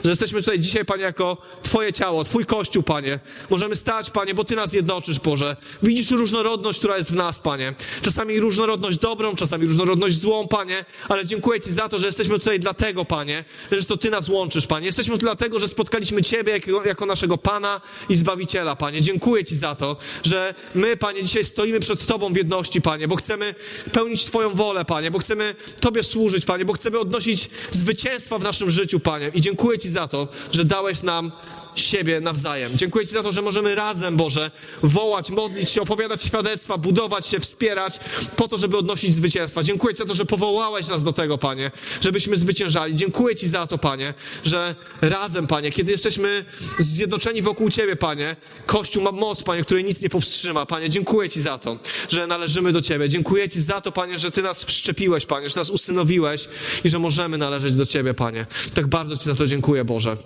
Speaker 1: że jesteśmy tutaj dzisiaj, Panie, jako Twoje ciało, Twój Kościół, Panie. Możemy stać, Panie, bo Ty nas jednoczysz, Boże. Widzisz różnorodność, która jest w nas, Panie. Czasami różnorodność dobrą, czasami różnorodność złą, Panie, ale dziękuję Ci za to, że jesteśmy tutaj dlatego, Panie, że to Ty nas łączysz, Panie. Jesteśmy tu dlatego, że spotkaliśmy Ciebie jako, jako naszego Pana i Zbawiciela, Panie. Dziękuję Ci za to, że my, Panie, dzisiaj stoimy przed Tobą w jedności Panie, bo chcemy pełnić Twoją wolę, Panie, bo chcemy Tobie służyć, Panie, bo chcemy odnosić zwycięstwa w naszym życiu, Panie. I dziękuję Ci za to, że dałeś nam siebie nawzajem. Dziękuję Ci za to, że możemy razem, Boże, wołać, modlić się, opowiadać świadectwa, budować się, wspierać, po to, żeby odnosić zwycięstwa. Dziękuję Ci za to, że powołałeś nas do tego, Panie, żebyśmy zwyciężali. Dziękuję Ci za to, Panie, że razem, Panie, kiedy jesteśmy zjednoczeni wokół Ciebie, Panie, Kościół ma moc, Panie, której nic nie powstrzyma. Panie, dziękuję Ci za to, że należymy do Ciebie. Dziękuję Ci za to, Panie, że Ty nas wszczepiłeś, Panie, że nas usynowiłeś i że możemy należeć do Ciebie, Panie. Tak bardzo Ci za to dziękuję, Boże,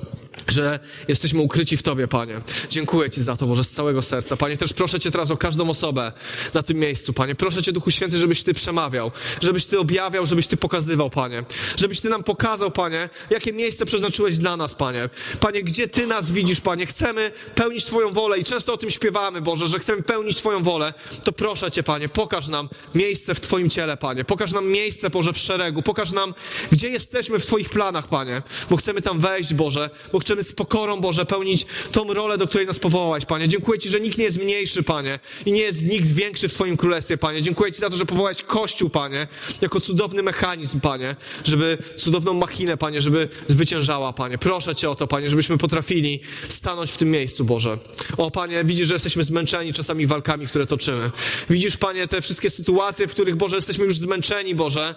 Speaker 1: że jesteśmy ukryci w Tobie, Panie. Dziękuję Ci za to, Boże, z całego serca. Panie, też proszę Cię teraz o każdą osobę na tym miejscu, Panie. Proszę Cię, Duchu Święty, żebyś Ty przemawiał, żebyś Ty objawiał, żebyś Ty pokazywał, Panie. Żebyś Ty nam pokazał, Panie, jakie miejsce przeznaczyłeś dla nas, Panie. Panie, gdzie Ty nas widzisz, Panie. Chcemy pełnić Twoją wolę i często o tym śpiewamy, Boże, że chcemy pełnić Twoją wolę. To proszę Cię, Panie, pokaż nam miejsce w Twoim ciele, Panie. Pokaż nam miejsce, Boże, w szeregu. Pokaż nam, gdzie jesteśmy w Twoich planach, Panie. Bo chcemy tam wejść, Boże. Bo chcemy z pokorą, Boże, pełnić tą rolę, do której nas powołałeś, Panie. Dziękuję Ci, że nikt nie jest mniejszy, Panie, i nie jest nikt większy w Twoim królestwie, Panie. Dziękuję Ci za to, że powołałeś Kościół, Panie, jako cudowny mechanizm, Panie, żeby cudowną machinę, Panie, żeby zwyciężała, Panie. Proszę Cię o to, Panie, żebyśmy potrafili stanąć w tym miejscu, Boże. O, Panie, widzisz, że jesteśmy zmęczeni czasami walkami, które toczymy. Widzisz, Panie, te wszystkie sytuacje, w których, Boże, jesteśmy już zmęczeni, Boże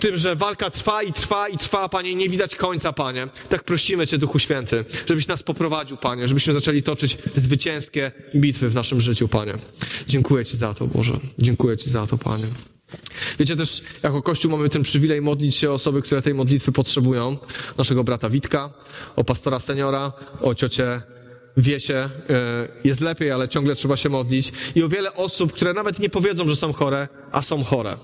Speaker 1: tym, że walka trwa i trwa i trwa, Panie, nie widać końca, Panie. Tak prosimy Cię, Duchu Święty, żebyś nas poprowadził, Panie, żebyśmy zaczęli toczyć zwycięskie bitwy w naszym życiu, Panie. Dziękuję Ci za to, Boże. Dziękuję Ci za to, Panie. Wiecie też, jako Kościół mamy ten przywilej modlić się o osoby, które tej modlitwy potrzebują. Naszego brata Witka, o pastora seniora, o ciocię Wiesie. E, jest lepiej, ale ciągle trzeba się modlić. I o wiele osób, które nawet nie powiedzą, że są chore, a są chore.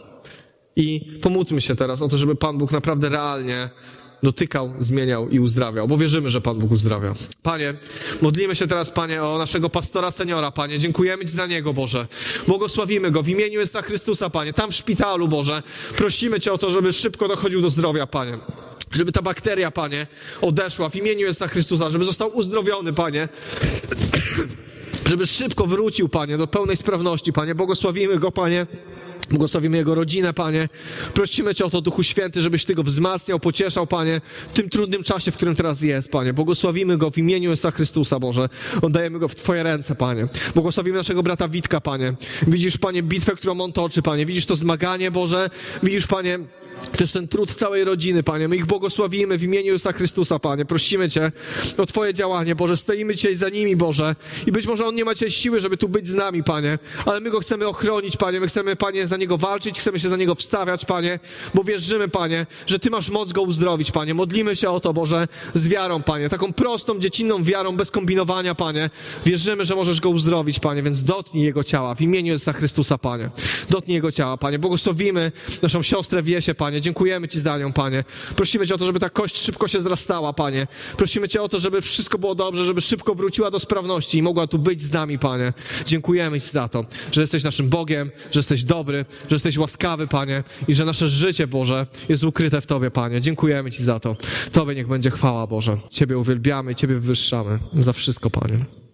Speaker 1: I pomódlmy się teraz o to, żeby Pan Bóg naprawdę realnie dotykał, zmieniał i uzdrawiał, bo wierzymy, że Pan Bóg uzdrawia. Panie, modlimy się teraz, Panie, o naszego pastora seniora, Panie. Dziękujemy Ci za niego, Boże. Błogosławimy go w imieniu Jezusa Chrystusa, Panie. Tam w szpitalu, Boże. Prosimy Cię o to, żeby szybko dochodził do zdrowia, Panie. Żeby ta bakteria, Panie, odeszła w imieniu Jezusa Chrystusa, żeby został uzdrowiony, Panie żeby szybko wrócił, Panie, do pełnej sprawności, Panie. Błogosławimy go, Panie. Błogosławimy jego rodzinę, Panie. Prosimy Cię o to, Duchu Święty, żebyś Ty go wzmacniał, pocieszał, Panie, w tym trudnym czasie, w którym teraz jest, Panie. Błogosławimy go w imieniu Jezusa Chrystusa, Boże. Oddajemy go w Twoje ręce, Panie. Błogosławimy naszego brata Witka, Panie. Widzisz, Panie, bitwę, którą on toczy, Panie. Widzisz to zmaganie, Boże. Widzisz, Panie, też ten trud całej rodziny, Panie. My ich błogosławimy w imieniu Jezusa Chrystusa, Panie. Prosimy Cię o Twoje działanie, Boże. Stoimy dzisiaj za nimi, Boże. I być może on nie ma dzisiaj siły, żeby tu być z nami, Panie. Ale my go chcemy ochronić, Panie. My chcemy, Panie, za niego walczyć, chcemy się za niego wstawiać, Panie. Bo wierzymy, Panie, że Ty masz moc go uzdrowić, Panie. Modlimy się o to, Boże, z wiarą, Panie. Taką prostą, dziecinną wiarą, bez kombinowania, Panie. Wierzymy, że możesz go uzdrowić, Panie. Więc dotknij jego ciała w imieniu Jezusa Chrystusa, Panie. Dotknij jego ciała, Panie. Błogosławimy naszą siostrę Wiesie, Panie. Dziękujemy Ci za nią, Panie. Prosimy Cię o to, żeby ta kość szybko się zrastała, Panie. Prosimy Cię o to, żeby wszystko było dobrze, żeby szybko wróciła do sprawności i mogła tu być z nami, Panie. Dziękujemy Ci za to, że jesteś naszym Bogiem, że jesteś dobry, że jesteś łaskawy, Panie, i że nasze życie, Boże, jest ukryte w Tobie, Panie. Dziękujemy Ci za to. Tobie niech będzie chwała, Boże. Ciebie uwielbiamy i Ciebie wywyższamy za wszystko, Panie.